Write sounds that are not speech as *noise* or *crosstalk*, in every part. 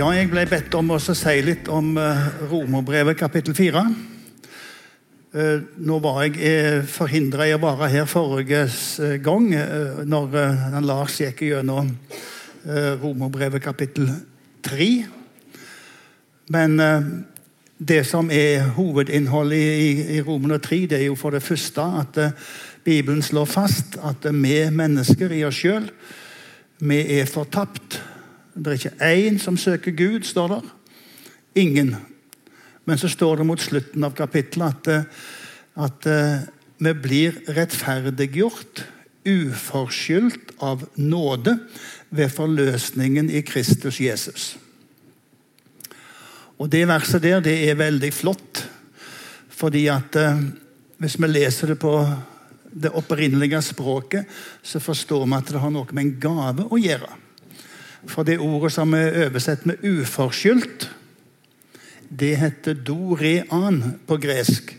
Ja, jeg ble bedt om å si litt om eh, Romerbrevet kapittel 4. Eh, Nå var jeg eh, forhindra i å være her forrige gang, når Lars gikk gjennom Romerbrevet kapittel 3. Men det som er hovedinnholdet i, romene i Romerne 3, det er jo for det første at Bibelen slår fast at vi mennesker i oss sjøl, vi er fortapt. Det er ikke én som søker Gud, står der. Ingen. Men så står det mot slutten av kapittelet at, eh, at eh, vi blir rettferdiggjort, uforskyldt av nåde, ved forløsningen i Kristus Jesus. Og Det verset der det er veldig flott, fordi at eh, hvis vi leser det på det opprinnelige språket, så forstår vi at det har noe med en gave å gjøre. For det ordet som er oversett med 'uforskyldt', det heter 'dorean' på gresk.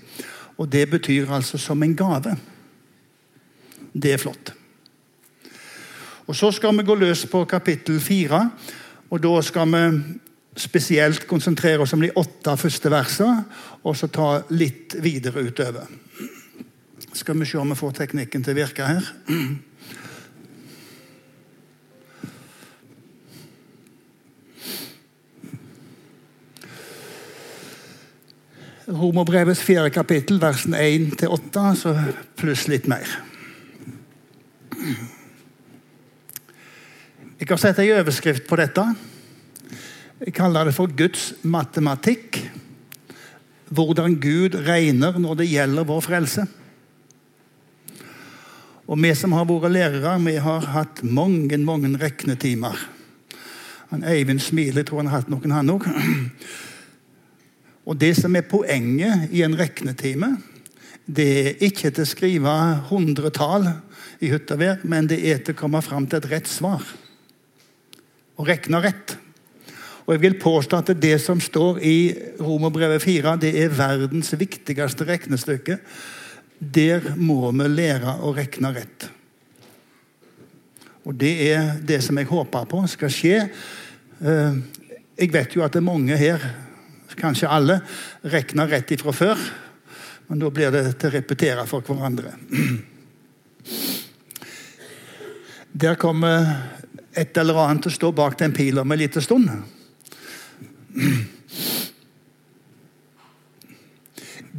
Og det betyr altså som en gave. Det er flott. Og Så skal vi gå løs på kapittel fire. Og da skal vi spesielt konsentrere oss om de åtte første versene, og så ta litt videre utover. Skal vi se om vi får teknikken til å virke her. Romerbrevets fjerde kapittel, versen 1-8, så pluss litt mer. Jeg kan sette ei overskrift på dette. Jeg kaller det for Guds matematikk. Hvordan Gud regner når det gjelder vår frelse. Og Vi som har vært lærere, vi har hatt mange mange regnetimer. Han Eivind smiler, jeg tror han har hatt noen, han òg. Og det som er poenget i en regnetime, det er ikke til å skrive hundretall i hytt men det er til å komme fram til et rett svar. Og regne rett. Og jeg vil påstå at det som står i Romerbrevet 4, det er verdens viktigste regnestykke. Der må vi lære å regne rett. Og det er det som jeg håper på skal skje. Eh, Jeg vet jo at det er mange her, kanskje alle, regner rett ifra før. Men da blir det til å repetere for hverandre. Der kommer et eller annet til å stå bak den pila om en liten stund.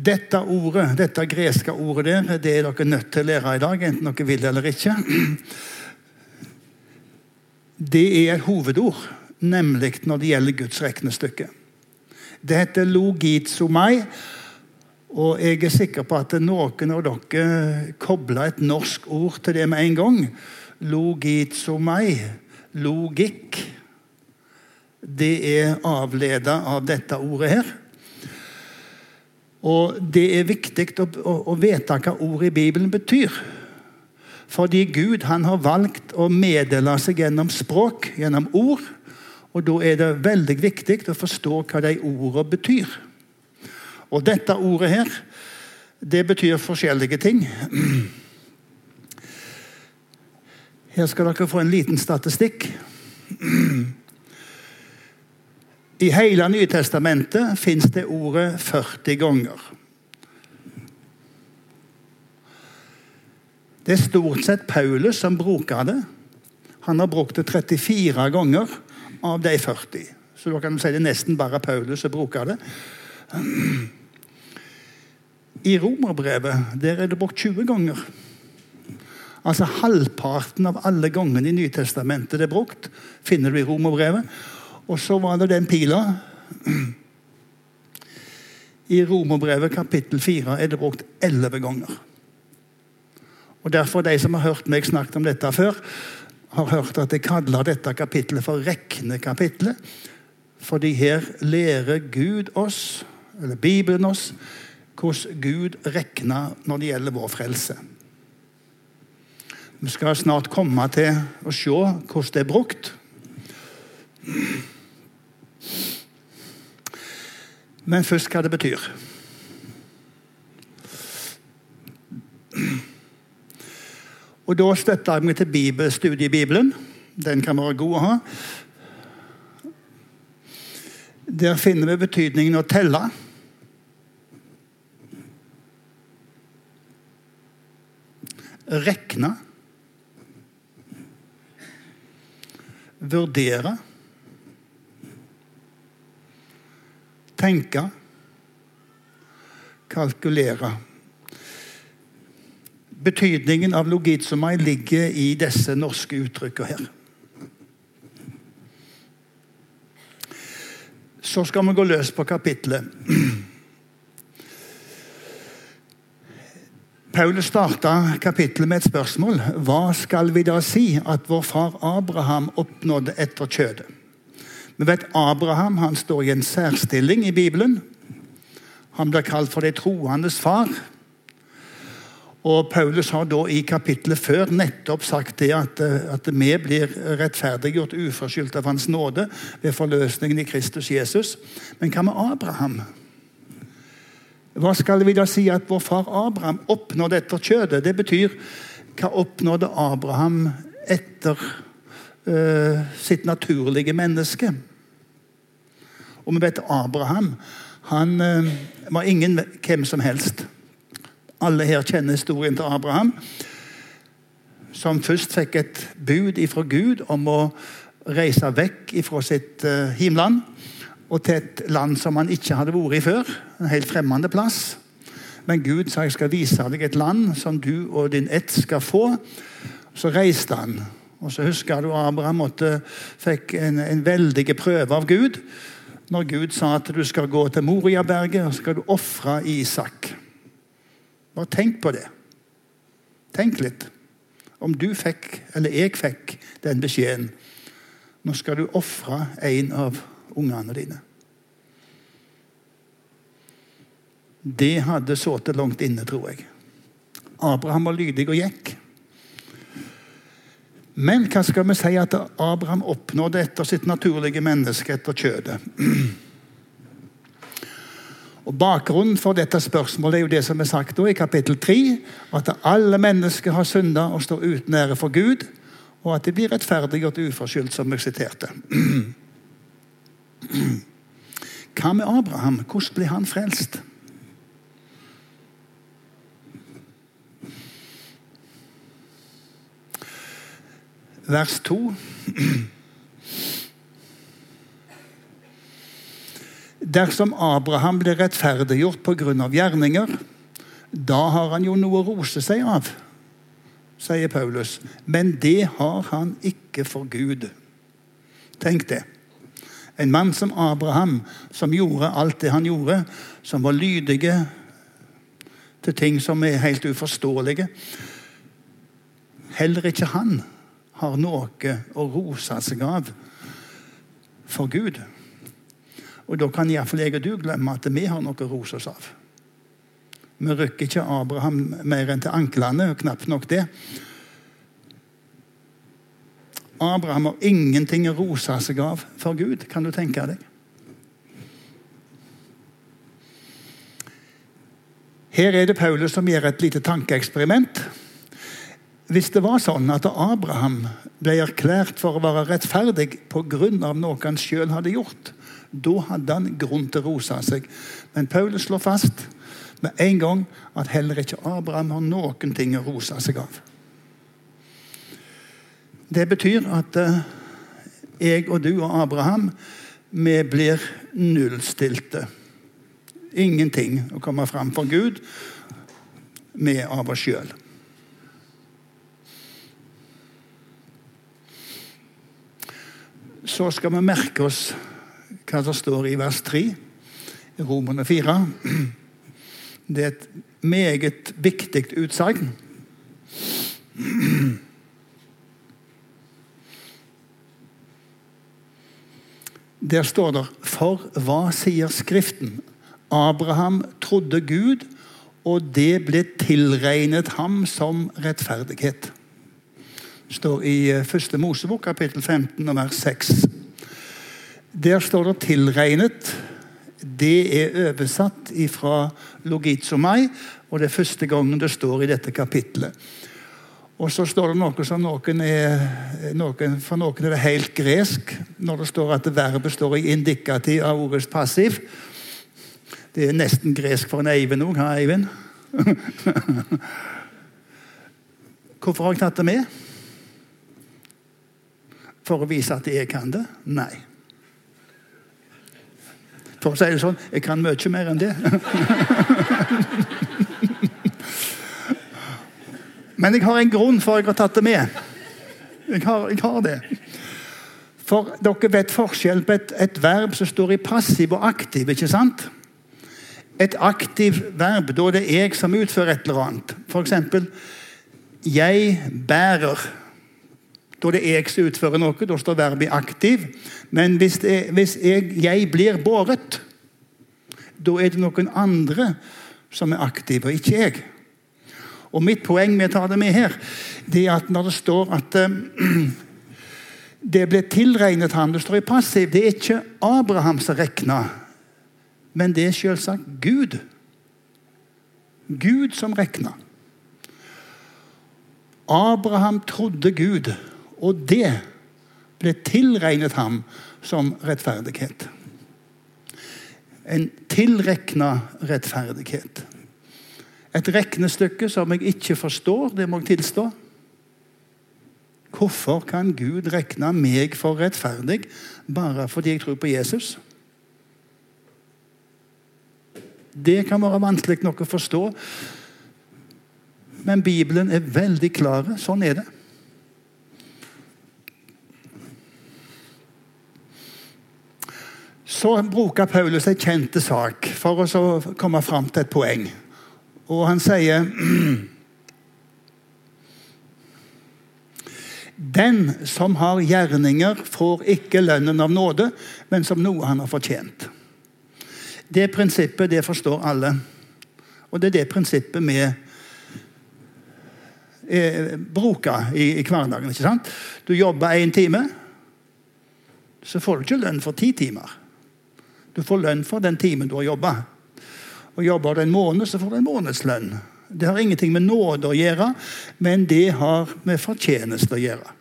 Dette ordet, dette greske ordet der, det er dere nødt til å lære i dag, enten dere vil eller ikke. Det er et hovedord, nemlig når det gjelder Guds regnestykke. Det heter logizomai, og jeg er sikker på at noen av dere kobler et norsk ord til det med en gang. Logizomai, logikk. Det er avleda av dette ordet her. Og det er viktig å, å, å vite hva ordet i Bibelen betyr. Fordi Gud han har valgt å meddele seg gjennom språk, gjennom ord. Og da er det veldig viktig å forstå hva de ordene betyr. Og dette ordet her, det betyr forskjellige ting. Her skal dere få en liten statistikk. I hele Nytestamentet fins det ordet 40 ganger. Det er stort sett Paulus som bruker det. Han har brukt det 34 ganger av de 40. Så da kan du si det er nesten bare Paulus som bruker det. I Romerbrevet der er det brukt 20 ganger. Altså Halvparten av alle gangene i Nytestamentet det er brukt, finner du i Romerbrevet. Og så var det den pila. I Romerbrevet kapittel 4 er det brukt 11 ganger. Og Derfor de som har hørt meg snakke om dette før, har hørt at jeg kaller dette kapittelet for regnekapitlet. Fordi her lærer Gud oss, eller Bibelen oss, hvordan Gud regner når det gjelder vår frelse. Vi skal snart komme til å se hvordan det er brukt. Men først hva det betyr. Og Da støtter jeg meg til Bibel, studiebibelen. Den kan være god å ha. Der finner vi betydningen å telle. Rekne. Vurdere. Tenke. Kalkulere. Betydningen av logizomai ligger i disse norske uttrykkene her. Så skal vi gå løs på kapitlet. Paulus starta kapittelet med et spørsmål. Hva skal vi da si at vår far Abraham oppnådde etter kjødet? Vi vet Abraham han står i en særstilling i Bibelen. Han blir kalt for de troendes far. Og Paulus har da i kapittelet før nettopp sagt det at, eh, at vi blir rettferdiggjort uforskyldt av Hans nåde ved forløsningen i Kristus Jesus. Men hva med Abraham? Hva skal vi da si at vår far Abraham oppnådde etter kjødet? Det betyr hva oppnådde Abraham etter uh, sitt naturlige menneske? Og vi vet Abraham han uh, var ingen hvem som helst. Alle her kjenner historien til Abraham, som først fikk et bud ifra Gud om å reise vekk ifra sitt eh, og til et land som han ikke hadde vært i før. En helt fremmede plass. Men Gud sa jeg skal vise deg et land som du og din ett skal få. Så reiste han. Og så husker du Abraham måtte, fikk en, en veldig prøve av Gud. Når Gud sa at du skal gå til Moriaberget og skal du ofre Isak. Bare tenk på det. Tenk litt. Om du fikk, eller jeg fikk, den beskjeden. Nå skal du ofre en av ungene dine. Det hadde sittet langt inne, tror jeg. Abraham var lydig og gikk. Men hva skal vi si at Abraham oppnådde etter sitt naturlige menneske, etter kjødet? Og Bakgrunnen for dette spørsmålet er jo det som er sagt i kapittel 3, at alle mennesker har synda og står uten ære for Gud, og at de blir rettferdiggjort uforskyldt, som jeg siterte. Hva med Abraham? Hvordan ble han frelst? Vers 2. Dersom Abraham blir rettferdiggjort pga. gjerninger, da har han jo noe å rose seg av, sier Paulus. Men det har han ikke for Gud. Tenk det. En mann som Abraham, som gjorde alt det han gjorde, som var lydige til ting som er helt uforståelige. Heller ikke han har noe å rose seg av for Gud. Og da kan iallfall jeg og du glemme at vi har noe å rose oss av. Vi rykker ikke Abraham mer enn til anklene, og knapt nok det. Abraham har ingenting å rose seg av for Gud. Kan du tenke deg? Her er det Paulus som gjør et lite tankeeksperiment. Hvis det var sånn at Abraham ble erklært for å være rettferdig pga. noe han sjøl hadde gjort, da hadde han grunn til å rose seg. Men Paulus slår fast med en gang at heller ikke Abraham har noen ting å rose seg av. Det betyr at eh, jeg og du og Abraham vi blir nullstilte. Ingenting å komme fram for Gud med av oss sjøl. Så skal vi merke oss hva som står i vers 3 i Romerne 4. Det er et meget viktig utsagn. Der står det For hva sier Skriften? Abraham trodde Gud, og det ble tilregnet ham som rettferdighet. Det står i eh, første Mosebok, kapittel 15, vers 6. Der står det 'tilregnet'. Det er oversatt fra logizomai, og det er første gangen det står i dette kapitlet. Og så står det noe som noen er, noen, For noen er det helt gresk når det står at verbet står i indikativ av ordets passiv. Det er nesten gresk for en Eivind òg, ha, Eivind? *laughs* Hvorfor har jeg tatt det med? For å vise at jeg kan det? Nei. For å si det sånn jeg kan mye mer enn det. *laughs* Men jeg har en grunn for at jeg har tatt det med. Jeg har, jeg har det. For dere vet forskjell på et, et, verb som står i passiv og aktiv. ikke sant? Et aktiv verb, da er det jeg som utfører et eller annet. F.eks.: Jeg bærer. Da det er jeg som utfører noe. Da står verbet aktiv. Men hvis, det, hvis jeg, jeg, blir båret, da er det noen andre som er aktive, ikke jeg. Og Mitt poeng med å ta det med her, det er at når det står at uh, *clears throat* det ble tilregnet ham, det står i passiv, det er ikke Abraham som regna, men det er selvsagt Gud. Gud som regna. Abraham trodde Gud, og det ble tilregnet ham som rettferdighet. En tilregna rettferdighet. Et regnestykke som jeg ikke forstår, det må jeg tilstå. Hvorfor kan Gud regne meg for rettferdig bare fordi jeg tror på Jesus? Det kan være vanskelig nok å forstå, men Bibelen er veldig klar. Sånn er det. Så bruker Paulus en kjente sak for å komme fram til et poeng. Og han sier *clears throat* Den som har gjerninger, får ikke lønnen av nåde, men som noe han har fortjent. Det prinsippet det forstår alle. Og det er det prinsippet vi eh, bruker i, i, hverdagen. ikke sant? Du jobber én time, så får du ikke lønn for ti timer. Du får lønn for den timen du har jobba. Og Jobber du en måned, så får du en månedslønn. Det har ingenting med nåde å gjøre, men det har med fortjeneste å gjøre.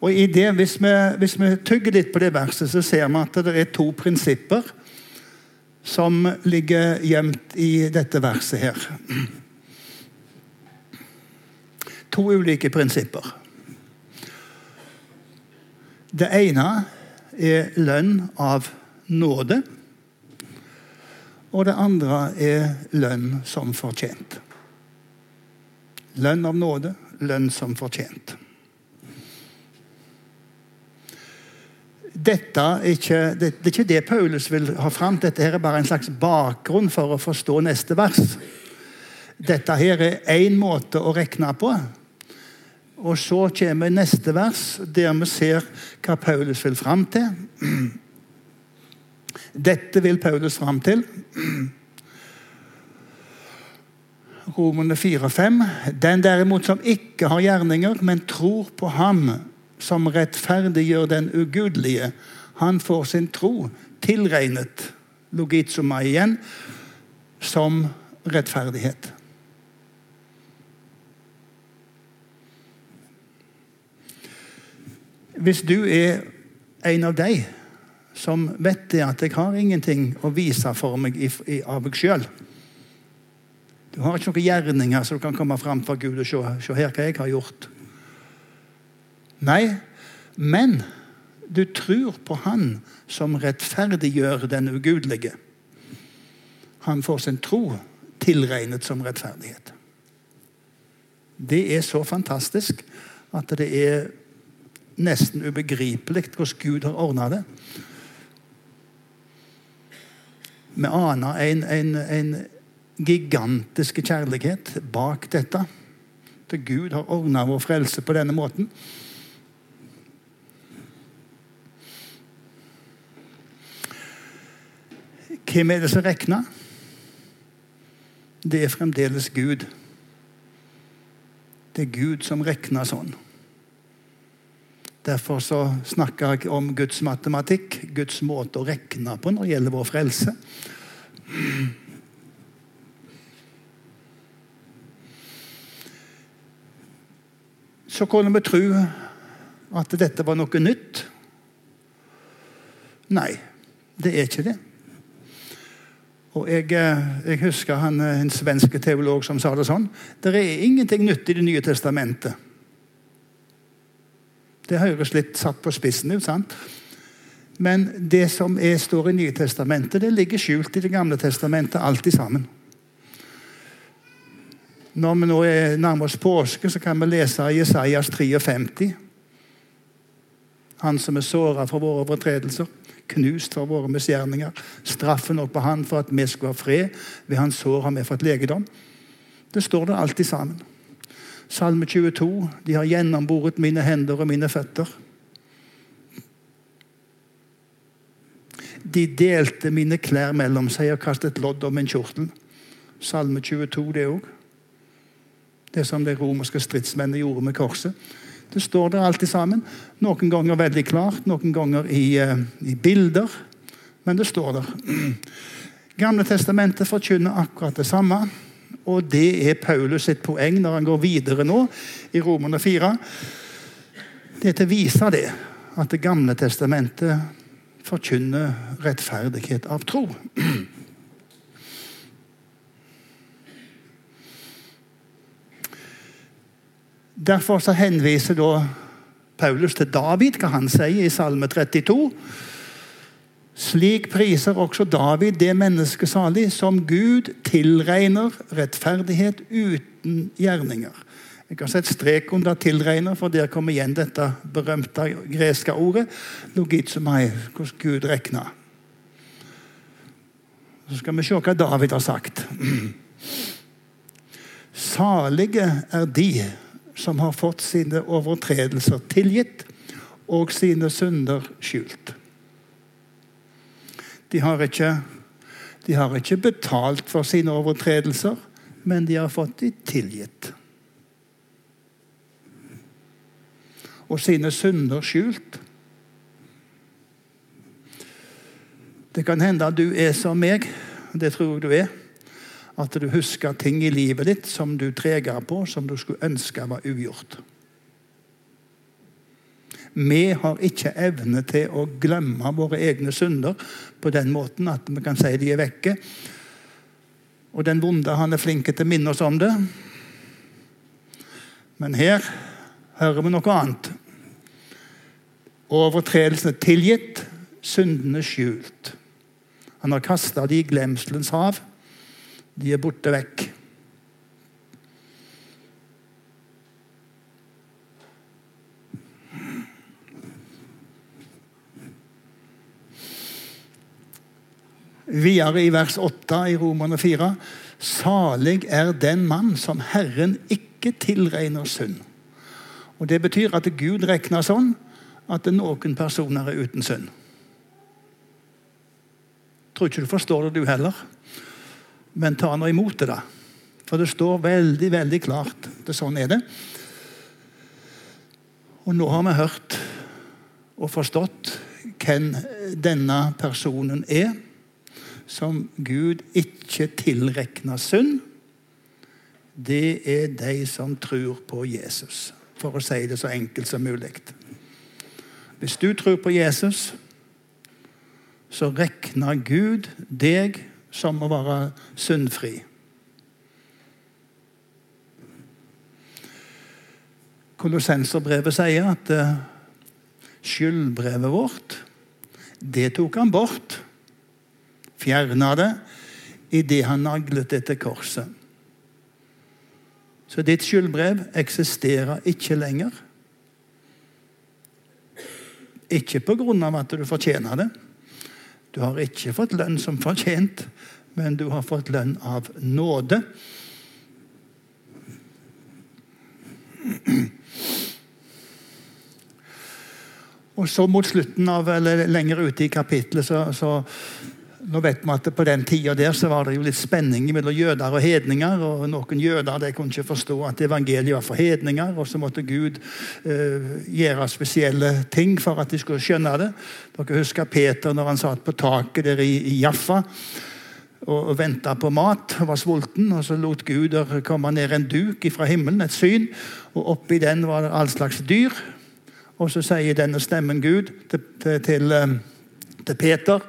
Og det, hvis vi, hvis vi tygger litt på det verset, så ser vi at det er to prinsipper som ligger gjemt i dette verset her. To ulike prinsipper. Det ene er lønn av nåde. Og det andre er lønn som fortjent. Lønn av nåde, lønn som fortjent. Dette er ikke, det, det er ikke det Paulus vil ha fram. Dette her er bare en slags bakgrunn for å forstå neste vers. Dette her er én måte å regne på. Og så kommer neste vers, der vi ser hva Paulus vil fram til. Dette vil Paulus fram til. Romerne 4-5. Den derimot som ikke har gjerninger, men tror på ham som rettferdiggjør den ugudelige, han får sin tro tilregnet, logitsoma igjen, som rettferdighet. Hvis du er en av de som vet det at jeg har ingenting å vise for meg i, i, av meg sjøl. Du har ikke noen gjerninger så du kan komme fram for Gud og se, se her hva jeg har gjort. Nei, men du tror på Han som rettferdiggjør den ugudelige. Han får sin tro tilregnet som rettferdighet. Det er så fantastisk at det er nesten ubegripelig hvordan Gud har ordna det. Vi aner en, en, en gigantisk kjærlighet bak dette. Til Gud har ordna vår frelse på denne måten. Hvem er det som regner? Det er fremdeles Gud. Det er Gud som regner sånn. Derfor så snakker jeg om Guds matematikk, Guds måte å regne på når det gjelder vår frelse. så kunne vi tro at dette var noe nytt. Nei, det er ikke det. Og jeg, eh, jeg husker han, eh, en svensk teolog som sa det sånn. Det er ingenting nytt i Det nye testamentet. Det høres litt satt på spissen ut, sant? Men det som er, står i Nye testamentet, det ligger skjult i Det gamle testamentet, alltid sammen. Når vi nå er nærmer oss påske, så kan vi lese Jesajas 53. Han som er såra for våre overtredelser knust for våre misgjerninger. Straffen opp på han for at vi skulle ha fred. Ved hans sår har vi fått legedom. Det står der alltid sammen. Salme 22. De har gjennomboret mine hender og mine føtter. De delte mine klær mellom seg og kastet lodd om min kjortel. Salme 22, det òg. Det som de romerske stridsmennene gjorde med korset. Det står der alltid sammen. Noen ganger veldig klart, noen ganger i, uh, i bilder. Men det står der. *clears throat* Gamle testamentet forkynner akkurat det samme. Og det er Paulus sitt poeng når han går videre nå i Romerne 4. Det er til å vise det, at Det gamle testamentet forkynner rettferdighet av tro. Derfor så henviser Paulus til David, hva han sier i Salme 32. Slik priser også David det mennesket salig som Gud tilregner rettferdighet uten gjerninger. Jeg kan sette strek under 'tilregner', for der kommer igjen dette berømte greske ordet logitsomai, hvordan Gud regner. Så skal vi se hva David har sagt. Salige er de som har fått sine overtredelser tilgitt og sine synder skjult. De har ikke, de har ikke betalt for sine overtredelser, men de har fått de tilgitt. Og sine synder skjult. Det kan hende at du er som meg, det tror jeg du er. At du husker ting i livet ditt som du treger på, som du skulle ønske var ugjort. Vi har ikke evne til å glemme våre egne synder på den måten at vi kan si de er vekke. Og den vonde han er flink til å minne oss om det. Men her hører vi noe annet. Overtredelsene tilgitt, syndene skjult. Han har kasta de i glemselens hav. De er borte vekk. Videre i vers 8 i Romerne 4.: Salig er den mann som Herren ikke tilregner synd. Og Det betyr at Gud regner sånn at noen personer er uten synd. Tror ikke du forstår det, du heller. Men ta nå imot det, da. For det står veldig, veldig klart. Det sånn er det. Og nå har vi hørt og forstått hvem denne personen er, som Gud ikke tilrekna synd. Det er de som tror på Jesus, for å si det så enkelt som mulig. Hvis du tror på Jesus, så regner Gud deg som å være syndfri. Kolossenserbrevet sier at uh, skyldbrevet vårt, det tok han bort. Fjerna det idet han naglet det til korset. Så ditt skyldbrev eksisterer ikke lenger. Ikke på grunn av at du fortjener det. Du har ikke fått lønn som fortjent, men du har fått lønn av nåde. Og så mot slutten av, eller lenger ute i kapittelet så, så nå vet vi at På den tida der så var det jo litt spenning mellom jøder og hedninger. og Noen jøder de kunne ikke forstå at evangeliet var for hedninger. og Så måtte Gud eh, gjøre spesielle ting for at de skulle skjønne det. Dere husker Peter når han satt på taket der i, i Jaffa. og venta på mat og var sulten. og Så lot Gud komme ned en duk fra himmelen, et syn, og oppi den var det all slags dyr. Og så sier denne stemmen Gud til, til, til, eh, til Peter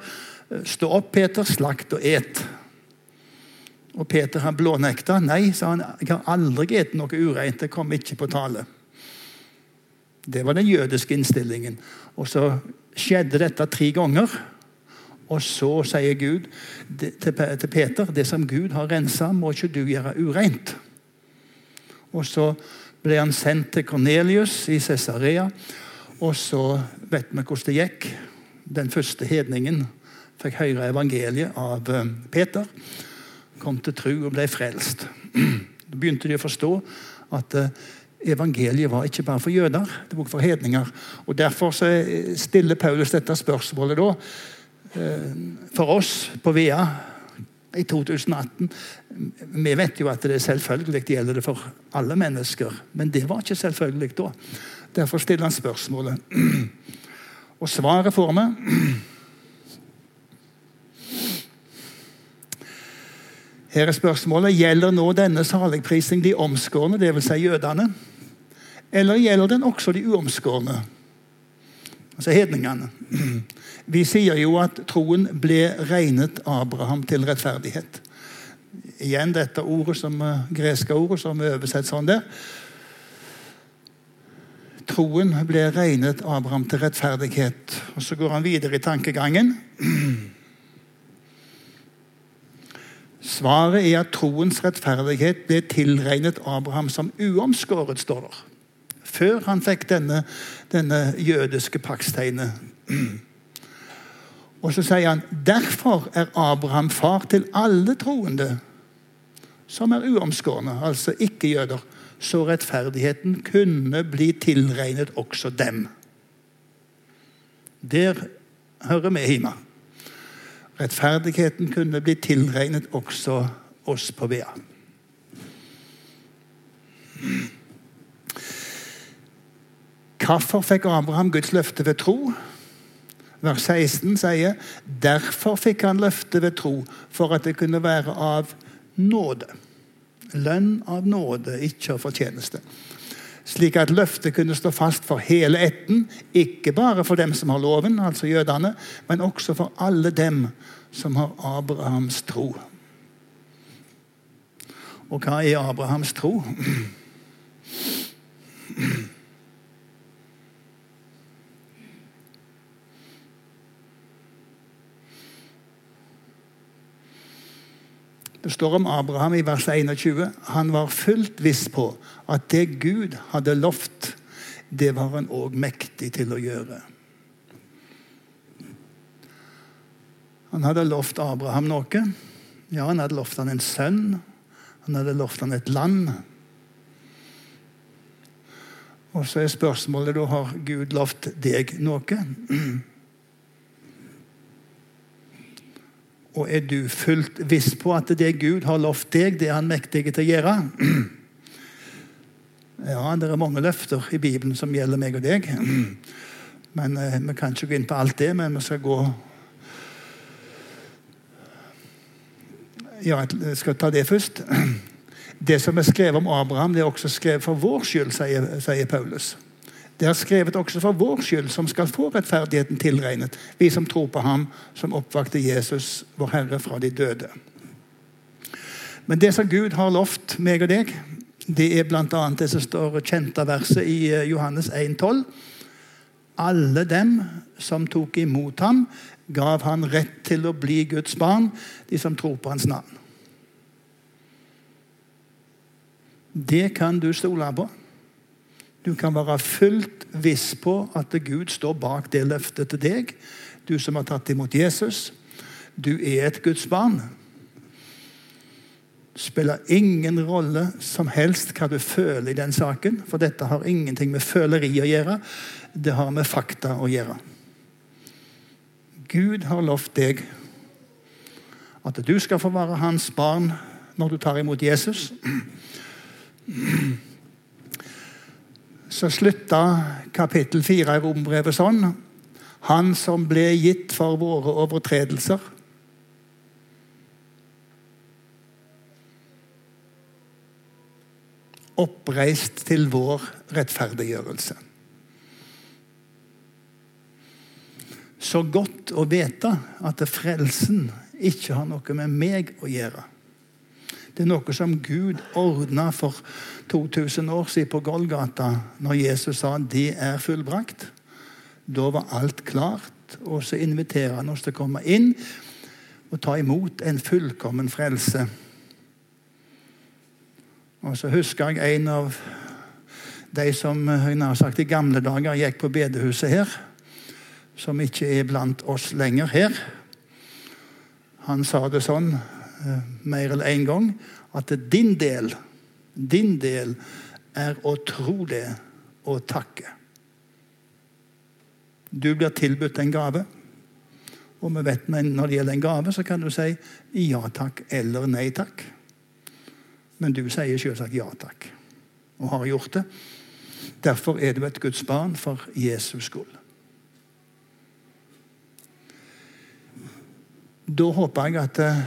Stå opp, Peter, slakt og et. Og Peter han blånekta. Nei, sa han, jeg har aldri spist noe ureint. Det kom ikke på tale. Det var den jødiske innstillingen. Og så skjedde dette tre ganger. Og så sier Gud til Peter det som Gud har rensa, må ikke du gjøre ureint. Og så ble han sendt til Kornelius i Cesarea. Og så vet vi hvordan det gikk. Den første hedningen fikk høre evangeliet av eh, Peter. Kom til tro og ble frelst. *clears throat* Da begynte de å forstå at eh, evangeliet var ikke bare for jøder, det var for hedninger. Og Derfor stiller Paulus dette spørsmålet da Eh, for oss på VEA i 2018 Vi vet jo at det er selvfølgelig det gjelder det for alle mennesker, men det var ikke selvfølgelig da. Derfor stiller han spørsmålet. *clears throat* Og svaret får vi. Her er spørsmålet gjelder nå denne saligprising de omskårne, dvs. Si jødene, eller gjelder den også de uomskårne? altså hedningene. Vi sier jo at troen ble regnet Abraham til rettferdighet. Igjen dette ordet som, eh, greske ordet som er oversett sånn der. Troen ble regnet Abraham til rettferdighet. Og Så går han videre i tankegangen. Svaret er at troens rettferdighet ble tilregnet Abraham som uomskåret, står der før han fikk denne, denne jødiske paktstegnet. Og så sier han derfor er Abraham far til alle troende som er uomskårne, altså ikke-jøder, så rettferdigheten kunne bli tilregnet også dem. Der hører vi hjemme. Rettferdigheten kunne bli tilregnet også oss på Bea. Hvorfor fikk Abraham Guds løfte ved tro? Vers 16 sier derfor fikk han løfte ved tro, for at det kunne være av nåde. Lønn av nåde, ikke av fortjeneste. Slik at løftet kunne stå fast for hele ætten, ikke bare for dem som har loven, altså jødene, men også for alle dem som har Abrahams tro. Og hva er Abrahams tro? Det står om Abraham i vers 21. Han var fullt viss på at det Gud hadde lovt, det var han òg mektig til å gjøre. Han hadde lovt Abraham noe. Ja, han hadde lovt han en sønn. Han hadde lovt han et land. Og så er spørsmålet da har Gud lovt deg noe. Og er du fullt viss på at det Gud har lovt deg, det er han mektig til å gjøre? *clears throat* Ja, det er mange løfter i Bibelen som gjelder meg og deg. *clears throat* Men eh, Vi kan ikke gå inn på alt det, men vi skal gå Ja, jeg skal ta det først. *clears throat* Det som er skrevet om Abraham, det er også skrevet for vår skyld, sier, sier Paulus. Det er skrevet også for vår skyld, som skal få rettferdigheten tilregnet, vi som tror på ham som oppvakte Jesus, vår Herre, fra de døde. Men det som Gud har lovt meg og deg, det er bl.a. det som står kjente verset i eh, Johannes 1,12. Alle dem som tok imot ham, gav han rett til å bli Guds barn, de som tror på hans navn. Det kan du stole på. Du kan være fullt viss på at Gud står bak det løftet til deg. Du som har tatt imot Jesus. Du er et Guds barn. Det spiller ingen rolle som helst hva du føler i den saken, for dette har ingenting med føleri å gjøre. Det har med fakta å gjøre. Gud har lovt deg at du skal få være hans barn når du tar imot Jesus så slutta kapittel 4 i Rombrevet sånn Han som ble gitt for våre overtredelser. Oppreist til vår rettferdiggjørelse. Så godt å vite at frelsen ikke har noe med meg å gjøre. Det er noe som Gud ordna for 2000 år siden på Golgata, når Jesus sa 'det er fullbrakt'. Da var alt klart, og så inviterer han oss til å komme inn og ta imot en fullkommen frelse. Og så husker jeg en av de som har sagt, i gamle dager gikk på bedehuset her, som ikke er blant oss lenger her. Han sa det sånn mer enn én en gang at din del, din del er å tro det og takke. Du blir tilbudt en gave. Og vi vet når det gjelder en gave, så kan du si ja takk eller nei takk. Men du sier selvsagt ja takk, og har gjort det. Derfor er du et Guds barn for Jesus skyld. Da håper jeg at eh,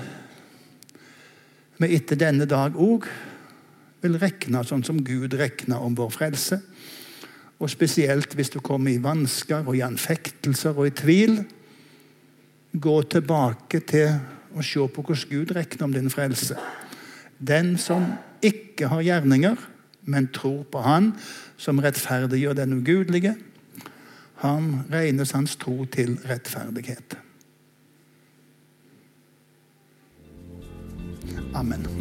vi etter denne dag òg vil regne sånn som Gud regner om vår frelse. Og spesielt hvis du kommer i vansker og i anfektelser og i tvil. Gå tilbake til å se på hvordan Gud regner om din frelse. Den som ikke har gjerninger, men tror på Han som rettferdiggjør den ugudelige, han regnes hans tro til rettferdighet. Amen.